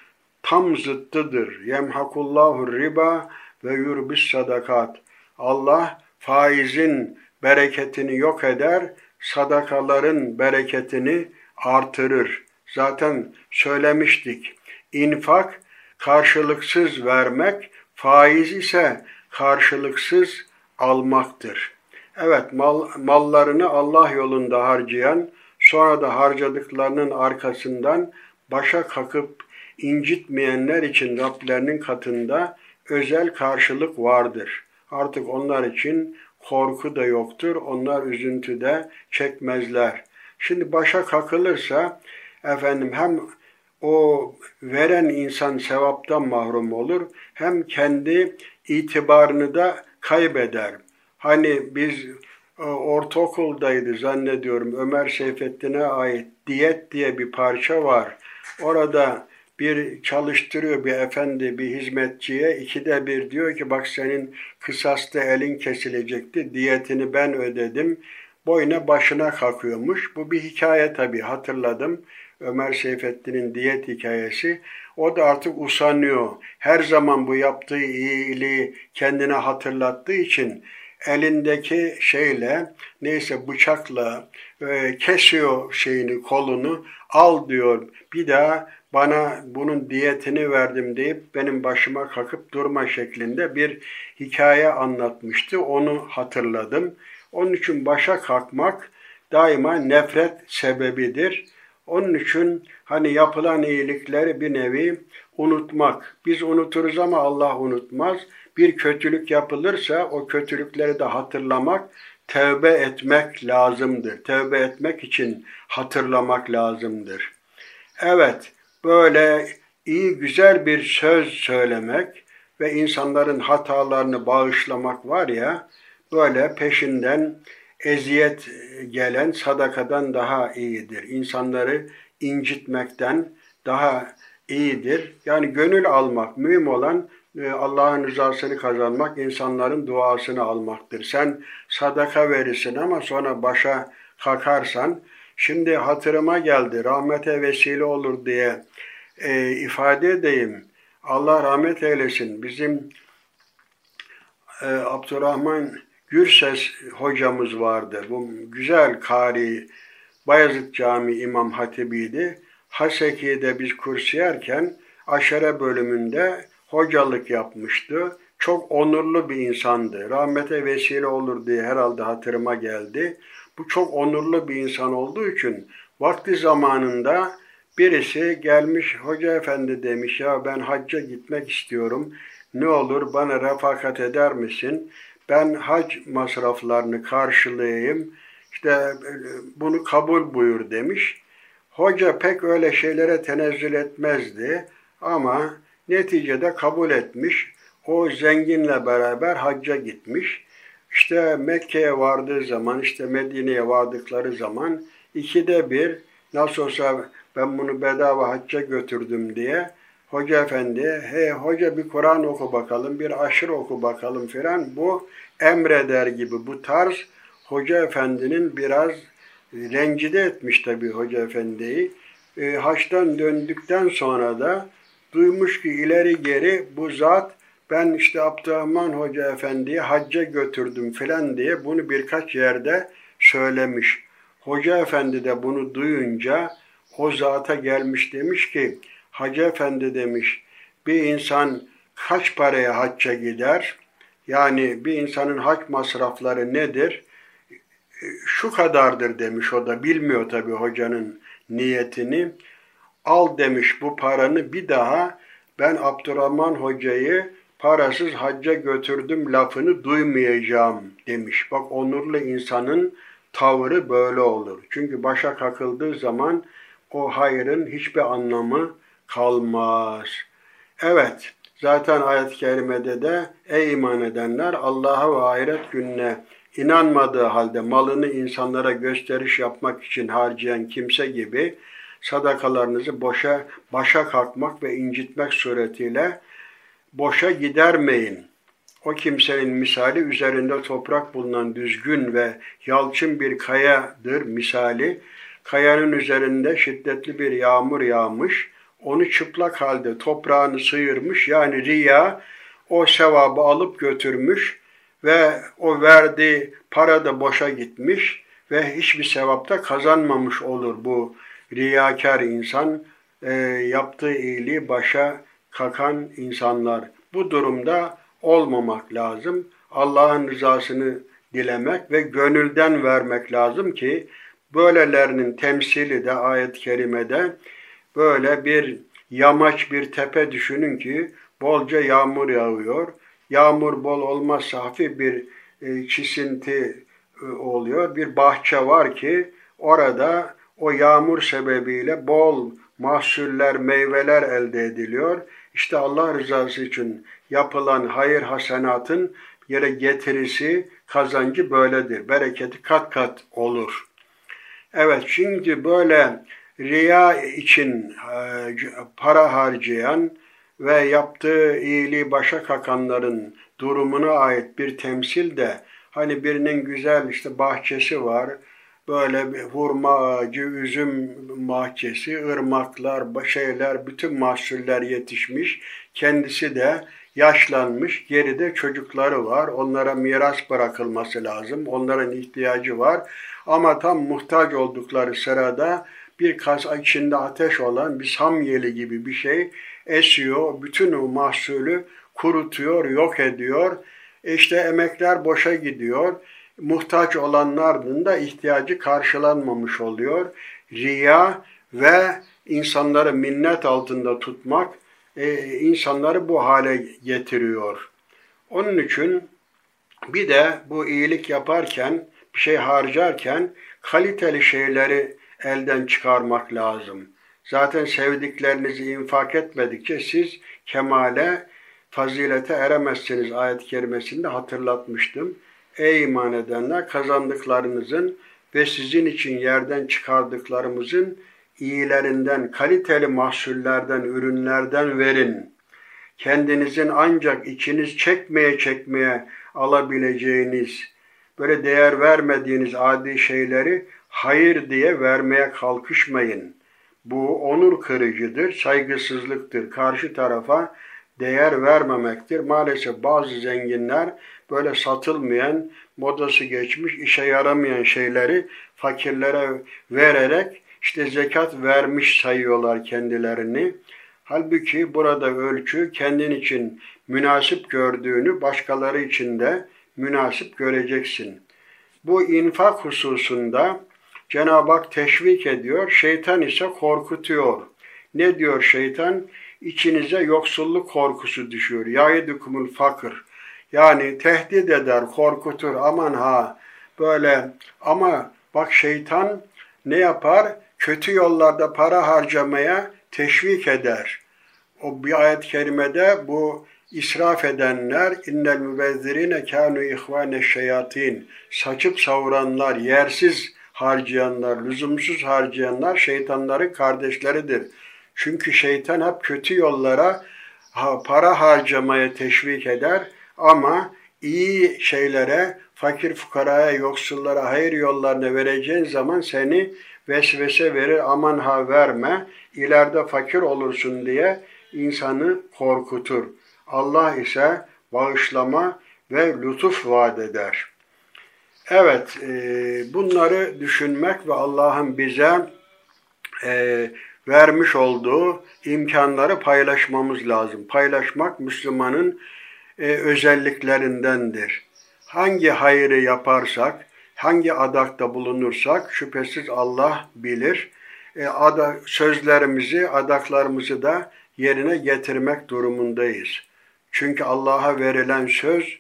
tam zıttıdır. Yemhakullahu riba ve yurbis sadakat. Allah faizin bereketini yok eder, sadakaların bereketini artırır. Zaten söylemiştik. İnfak karşılıksız vermek, faiz ise karşılıksız almaktır. Evet mal, mallarını Allah yolunda harcayan, sonra da harcadıklarının arkasından başa kakıp incitmeyenler için Rablerinin katında özel karşılık vardır. Artık onlar için korku da yoktur. Onlar üzüntü de çekmezler. Şimdi başa kakılırsa efendim hem o veren insan sevaptan mahrum olur hem kendi itibarını da kaybeder. Hani biz e, ortaokuldaydı zannediyorum Ömer Seyfettin'e ait Diyet diye bir parça var. Orada bir çalıştırıyor bir efendi bir hizmetçiye ikide bir diyor ki bak senin kısasta elin kesilecekti diyetini ben ödedim boyuna başına kalkıyormuş. Bu bir hikaye tabii hatırladım. Ömer Seyfettin'in diyet hikayesi. O da artık usanıyor. Her zaman bu yaptığı iyiliği kendine hatırlattığı için elindeki şeyle neyse bıçakla e, kesiyor şeyini kolunu al diyor. Bir daha bana bunun diyetini verdim deyip benim başıma kakıp durma şeklinde bir hikaye anlatmıştı. Onu hatırladım. Onun için başa kalkmak daima nefret sebebidir. Onun için hani yapılan iyilikleri bir nevi unutmak. Biz unuturuz ama Allah unutmaz. Bir kötülük yapılırsa o kötülükleri de hatırlamak, tevbe etmek lazımdır. Tevbe etmek için hatırlamak lazımdır. Evet, böyle iyi güzel bir söz söylemek ve insanların hatalarını bağışlamak var ya, böyle peşinden eziyet gelen sadakadan daha iyidir. İnsanları incitmekten daha iyidir. Yani gönül almak, mühim olan e, Allah'ın rızasını kazanmak, insanların duasını almaktır. Sen sadaka verirsin ama sonra başa kalkarsan, şimdi hatırıma geldi, rahmete vesile olur diye e, ifade edeyim. Allah rahmet eylesin. Bizim e, Abdurrahman Gürses hocamız vardı. Bu güzel kari Bayezid Camii İmam Hatibi'ydi. Haseki'de biz kursiyerken aşere bölümünde hocalık yapmıştı. Çok onurlu bir insandı. Rahmete vesile olur diye herhalde hatırıma geldi. Bu çok onurlu bir insan olduğu için vakti zamanında birisi gelmiş hoca efendi demiş ya ben hacca gitmek istiyorum. Ne olur bana refakat eder misin? Ben hac masraflarını karşılayayım. İşte bunu kabul buyur demiş. Hoca pek öyle şeylere tenezzül etmezdi ama neticede kabul etmiş. O zenginle beraber hacca gitmiş. İşte Mekke'ye vardığı zaman, işte Medine'ye vardıkları zaman ikide bir nasıl olsa ben bunu bedava hacca götürdüm diye hoca efendi, hey hoca bir Kur'an oku bakalım, bir aşırı oku bakalım filan bu emreder gibi bu tarz hoca efendinin biraz rencide etmiş tabii hoca efendiyi. E, haçtan döndükten sonra da duymuş ki ileri geri bu zat ben işte Abdurrahman Hoca Efendi'yi hacca götürdüm filan diye bunu birkaç yerde söylemiş. Hoca Efendi de bunu duyunca o zata gelmiş demiş ki Hacı Efendi demiş bir insan kaç paraya hacca gider? Yani bir insanın hac masrafları nedir? Şu kadardır demiş o da bilmiyor tabi hocanın niyetini. Al demiş bu paranı bir daha ben Abdurrahman hocayı parasız hacca götürdüm lafını duymayacağım demiş. Bak onurlu insanın tavrı böyle olur. Çünkü başa kakıldığı zaman o hayrın hiçbir anlamı kalmaz. Evet, zaten ayet-i kerimede de ey iman edenler Allah'a ve ahiret gününe inanmadığı halde malını insanlara gösteriş yapmak için harcayan kimse gibi sadakalarınızı boşa başa kalkmak ve incitmek suretiyle boşa gidermeyin. O kimsenin misali üzerinde toprak bulunan düzgün ve yalçın bir kayadır misali. Kayanın üzerinde şiddetli bir yağmur yağmış, onu çıplak halde toprağını sıyırmış yani riya o sevabı alıp götürmüş ve o verdiği para da boşa gitmiş ve hiçbir sevapta kazanmamış olur bu riyakar insan e, yaptığı iyiliği başa kakan insanlar. Bu durumda olmamak lazım. Allah'ın rızasını dilemek ve gönülden vermek lazım ki böylelerinin temsili de ayet-i kerimede böyle bir yamaç bir tepe düşünün ki bolca yağmur yağıyor. Yağmur bol olmazsa hafif bir e, çisinti e, oluyor. Bir bahçe var ki orada o yağmur sebebiyle bol mahsuller, meyveler elde ediliyor. İşte Allah rızası için yapılan hayır hasenatın yere getirisi, kazancı böyledir. Bereketi kat kat olur. Evet şimdi böyle riya için e, para harcayan ve yaptığı iyiliği başa kakanların durumuna ait bir temsil de hani birinin güzel işte bahçesi var, böyle hurma ağacı, üzüm bahçesi, ırmaklar, şeyler, bütün mahsuller yetişmiş. Kendisi de yaşlanmış, geride çocukları var. Onlara miras bırakılması lazım. Onların ihtiyacı var. Ama tam muhtaç oldukları sırada bir kasa içinde ateş olan bir samyeli gibi bir şey esiyor. Bütün o mahsulü kurutuyor, yok ediyor. İşte emekler boşa gidiyor muhtaç olanların da ihtiyacı karşılanmamış oluyor. Riya ve insanları minnet altında tutmak e, insanları bu hale getiriyor. Onun için bir de bu iyilik yaparken, bir şey harcarken kaliteli şeyleri elden çıkarmak lazım. Zaten sevdiklerinizi infak etmedikçe siz kemale, fazilete eremezsiniz ayet-i kerimesinde hatırlatmıştım. Ey iman edenler kazandıklarınızın ve sizin için yerden çıkardıklarımızın iyilerinden, kaliteli mahsullerden, ürünlerden verin. Kendinizin ancak içiniz çekmeye çekmeye alabileceğiniz, böyle değer vermediğiniz adi şeyleri hayır diye vermeye kalkışmayın. Bu onur kırıcıdır, saygısızlıktır. Karşı tarafa değer vermemektir. Maalesef bazı zenginler böyle satılmayan modası geçmiş, işe yaramayan şeyleri fakirlere vererek işte zekat vermiş sayıyorlar kendilerini. Halbuki burada ölçü kendin için münasip gördüğünü başkaları için de münasip göreceksin. Bu infak hususunda Cenab-ı Hak teşvik ediyor, şeytan ise korkutuyor. Ne diyor şeytan? İçinize yoksulluk korkusu düşüyor. Yaidukumul fakir. Yani tehdit eder, korkutur. Aman ha böyle ama bak şeytan ne yapar? Kötü yollarda para harcamaya teşvik eder. O bir ayet-i kerimede bu israf edenler innel mübezzirine kânu ihvâne şeyatin saçıp savuranlar, yersiz harcayanlar, lüzumsuz harcayanlar şeytanların kardeşleridir. Çünkü şeytan hep kötü yollara para harcamaya teşvik eder ama iyi şeylere, fakir fukaraya, yoksullara, hayır yollarına vereceğin zaman seni vesvese verir, aman ha verme, ileride fakir olursun diye insanı korkutur. Allah ise bağışlama ve lütuf vaat eder. Evet, e, bunları düşünmek ve Allah'ın bize e, vermiş olduğu imkanları paylaşmamız lazım. Paylaşmak Müslümanın e, özelliklerindendir. Hangi hayrı yaparsak, hangi adakta bulunursak şüphesiz Allah bilir. E, ada, sözlerimizi, adaklarımızı da yerine getirmek durumundayız. Çünkü Allah'a verilen söz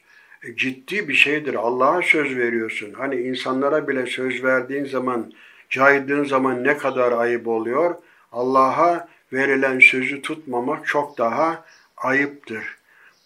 ciddi bir şeydir. Allah'a söz veriyorsun. Hani insanlara bile söz verdiğin zaman, caydığın zaman ne kadar ayıp oluyor. Allah'a verilen sözü tutmamak çok daha ayıptır.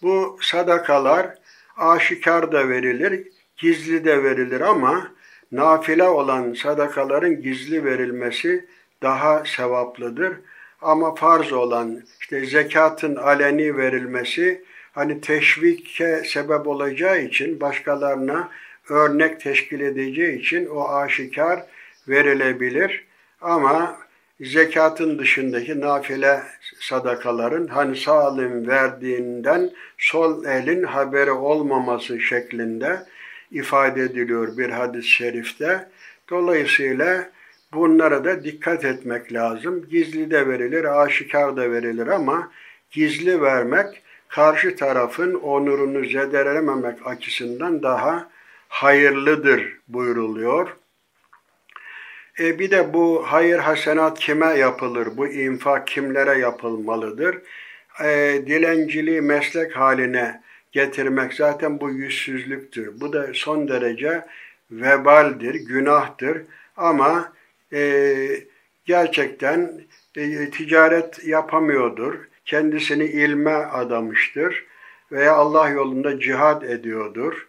Bu sadakalar aşikar da verilir, gizli de verilir ama nafile olan sadakaların gizli verilmesi daha sevaplıdır. Ama farz olan işte zekatın aleni verilmesi hani teşvike sebep olacağı için başkalarına örnek teşkil edeceği için o aşikar verilebilir. Ama zekatın dışındaki nafile sadakaların hani sağ elin verdiğinden sol elin haberi olmaması şeklinde ifade ediliyor bir hadis-i şerifte. Dolayısıyla bunlara da dikkat etmek lazım. Gizli de verilir, aşikar da verilir ama gizli vermek karşı tarafın onurunu zedelememek açısından daha hayırlıdır buyuruluyor. E bir de bu hayır hasenat kime yapılır? Bu infak kimlere yapılmalıdır? E, dilenciliği meslek haline getirmek zaten bu yüzsüzlüktür. Bu da son derece vebaldir, günahtır. Ama e, gerçekten e, ticaret yapamıyordur. Kendisini ilme adamıştır veya Allah yolunda cihad ediyordur.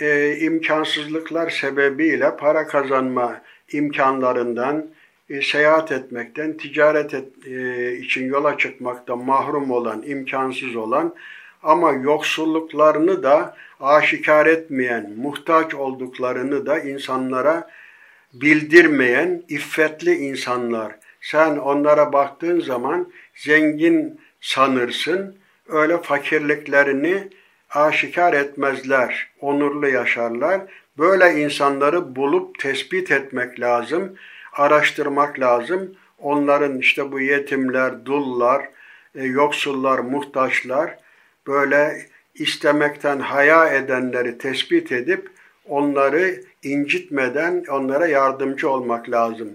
E, imkansızlıklar sebebiyle para kazanma imkanlarından, e, seyahat etmekten, ticaret et, e, için yola çıkmaktan mahrum olan, imkansız olan ama yoksulluklarını da aşikar etmeyen, muhtaç olduklarını da insanlara bildirmeyen iffetli insanlar. Sen onlara baktığın zaman zengin sanırsın, öyle fakirliklerini aşikar etmezler, onurlu yaşarlar. Böyle insanları bulup tespit etmek lazım, araştırmak lazım. Onların işte bu yetimler, dullar, e, yoksullar, muhtaçlar böyle istemekten haya edenleri tespit edip onları incitmeden onlara yardımcı olmak lazım.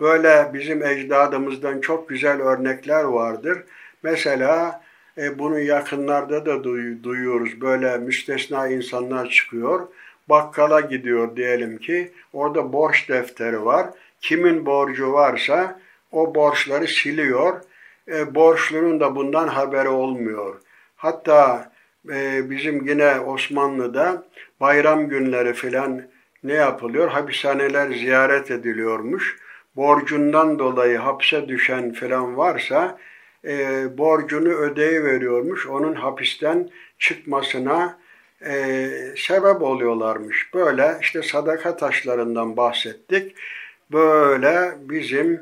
Böyle bizim ecdadımızdan çok güzel örnekler vardır. Mesela e, bunu yakınlarda da duy, duyuyoruz. Böyle müstesna insanlar çıkıyor bakkala gidiyor diyelim ki orada borç defteri var. Kimin borcu varsa o borçları siliyor. E, borçlunun da bundan haberi olmuyor. Hatta e, bizim yine Osmanlı'da bayram günleri filan ne yapılıyor? Hapishaneler ziyaret ediliyormuş. Borcundan dolayı hapse düşen filan varsa e, borcunu ödeyiveriyormuş. Onun hapisten çıkmasına e, sebep oluyorlarmış. Böyle işte sadaka taşlarından bahsettik. Böyle bizim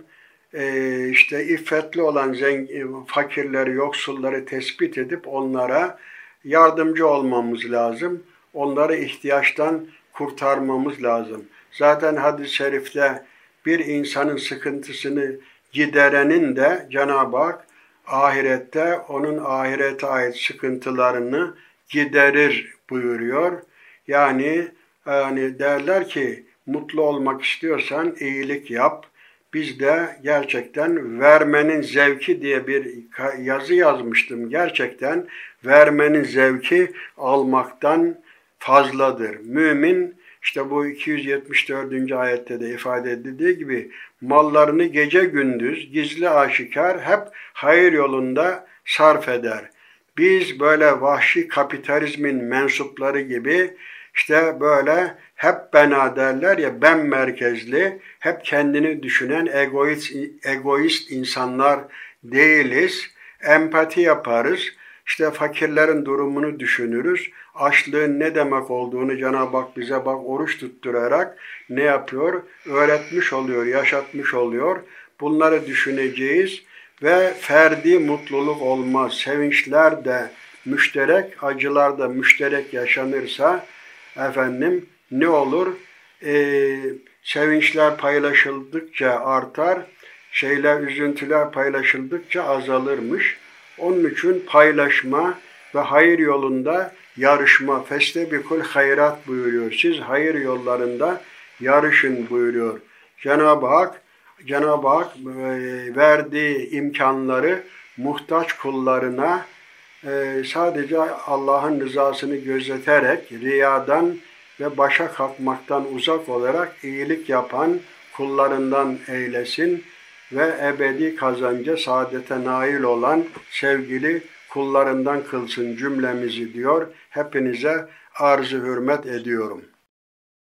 e, işte iffetli olan zengin, fakirleri, yoksulları tespit edip onlara yardımcı olmamız lazım. Onları ihtiyaçtan kurtarmamız lazım. Zaten hadis-i şerifte bir insanın sıkıntısını giderenin de Cenab-ı Hak ahirette onun ahirete ait sıkıntılarını giderir buyuruyor. Yani yani derler ki mutlu olmak istiyorsan iyilik yap. Biz de gerçekten vermenin zevki diye bir yazı yazmıştım. Gerçekten vermenin zevki almaktan fazladır. Mümin işte bu 274. ayette de ifade edildiği gibi mallarını gece gündüz gizli aşikar hep hayır yolunda sarf eder. Biz böyle vahşi kapitalizmin mensupları gibi işte böyle hep bena derler ya ben merkezli, hep kendini düşünen egoist, egoist insanlar değiliz. Empati yaparız. İşte fakirlerin durumunu düşünürüz. Açlığın ne demek olduğunu Cenab-ı Hak bize bak oruç tutturarak ne yapıyor? Öğretmiş oluyor, yaşatmış oluyor. Bunları düşüneceğiz ve ferdi mutluluk olmaz. Sevinçler de müşterek, acılar da müşterek yaşanırsa efendim ne olur? Ee, sevinçler paylaşıldıkça artar, şeyler, üzüntüler paylaşıldıkça azalırmış. Onun için paylaşma ve hayır yolunda yarışma, festebikul hayrat buyuruyor. Siz hayır yollarında yarışın buyuruyor. Cenab-ı Hak, Cenab-ı Hak e, verdiği imkanları muhtaç kullarına e, sadece Allah'ın rızasını gözeterek riyadan ve başa kalkmaktan uzak olarak iyilik yapan kullarından eylesin ve ebedi kazanca saadete nail olan sevgili kullarından kılsın cümlemizi diyor. Hepinize arz hürmet ediyorum.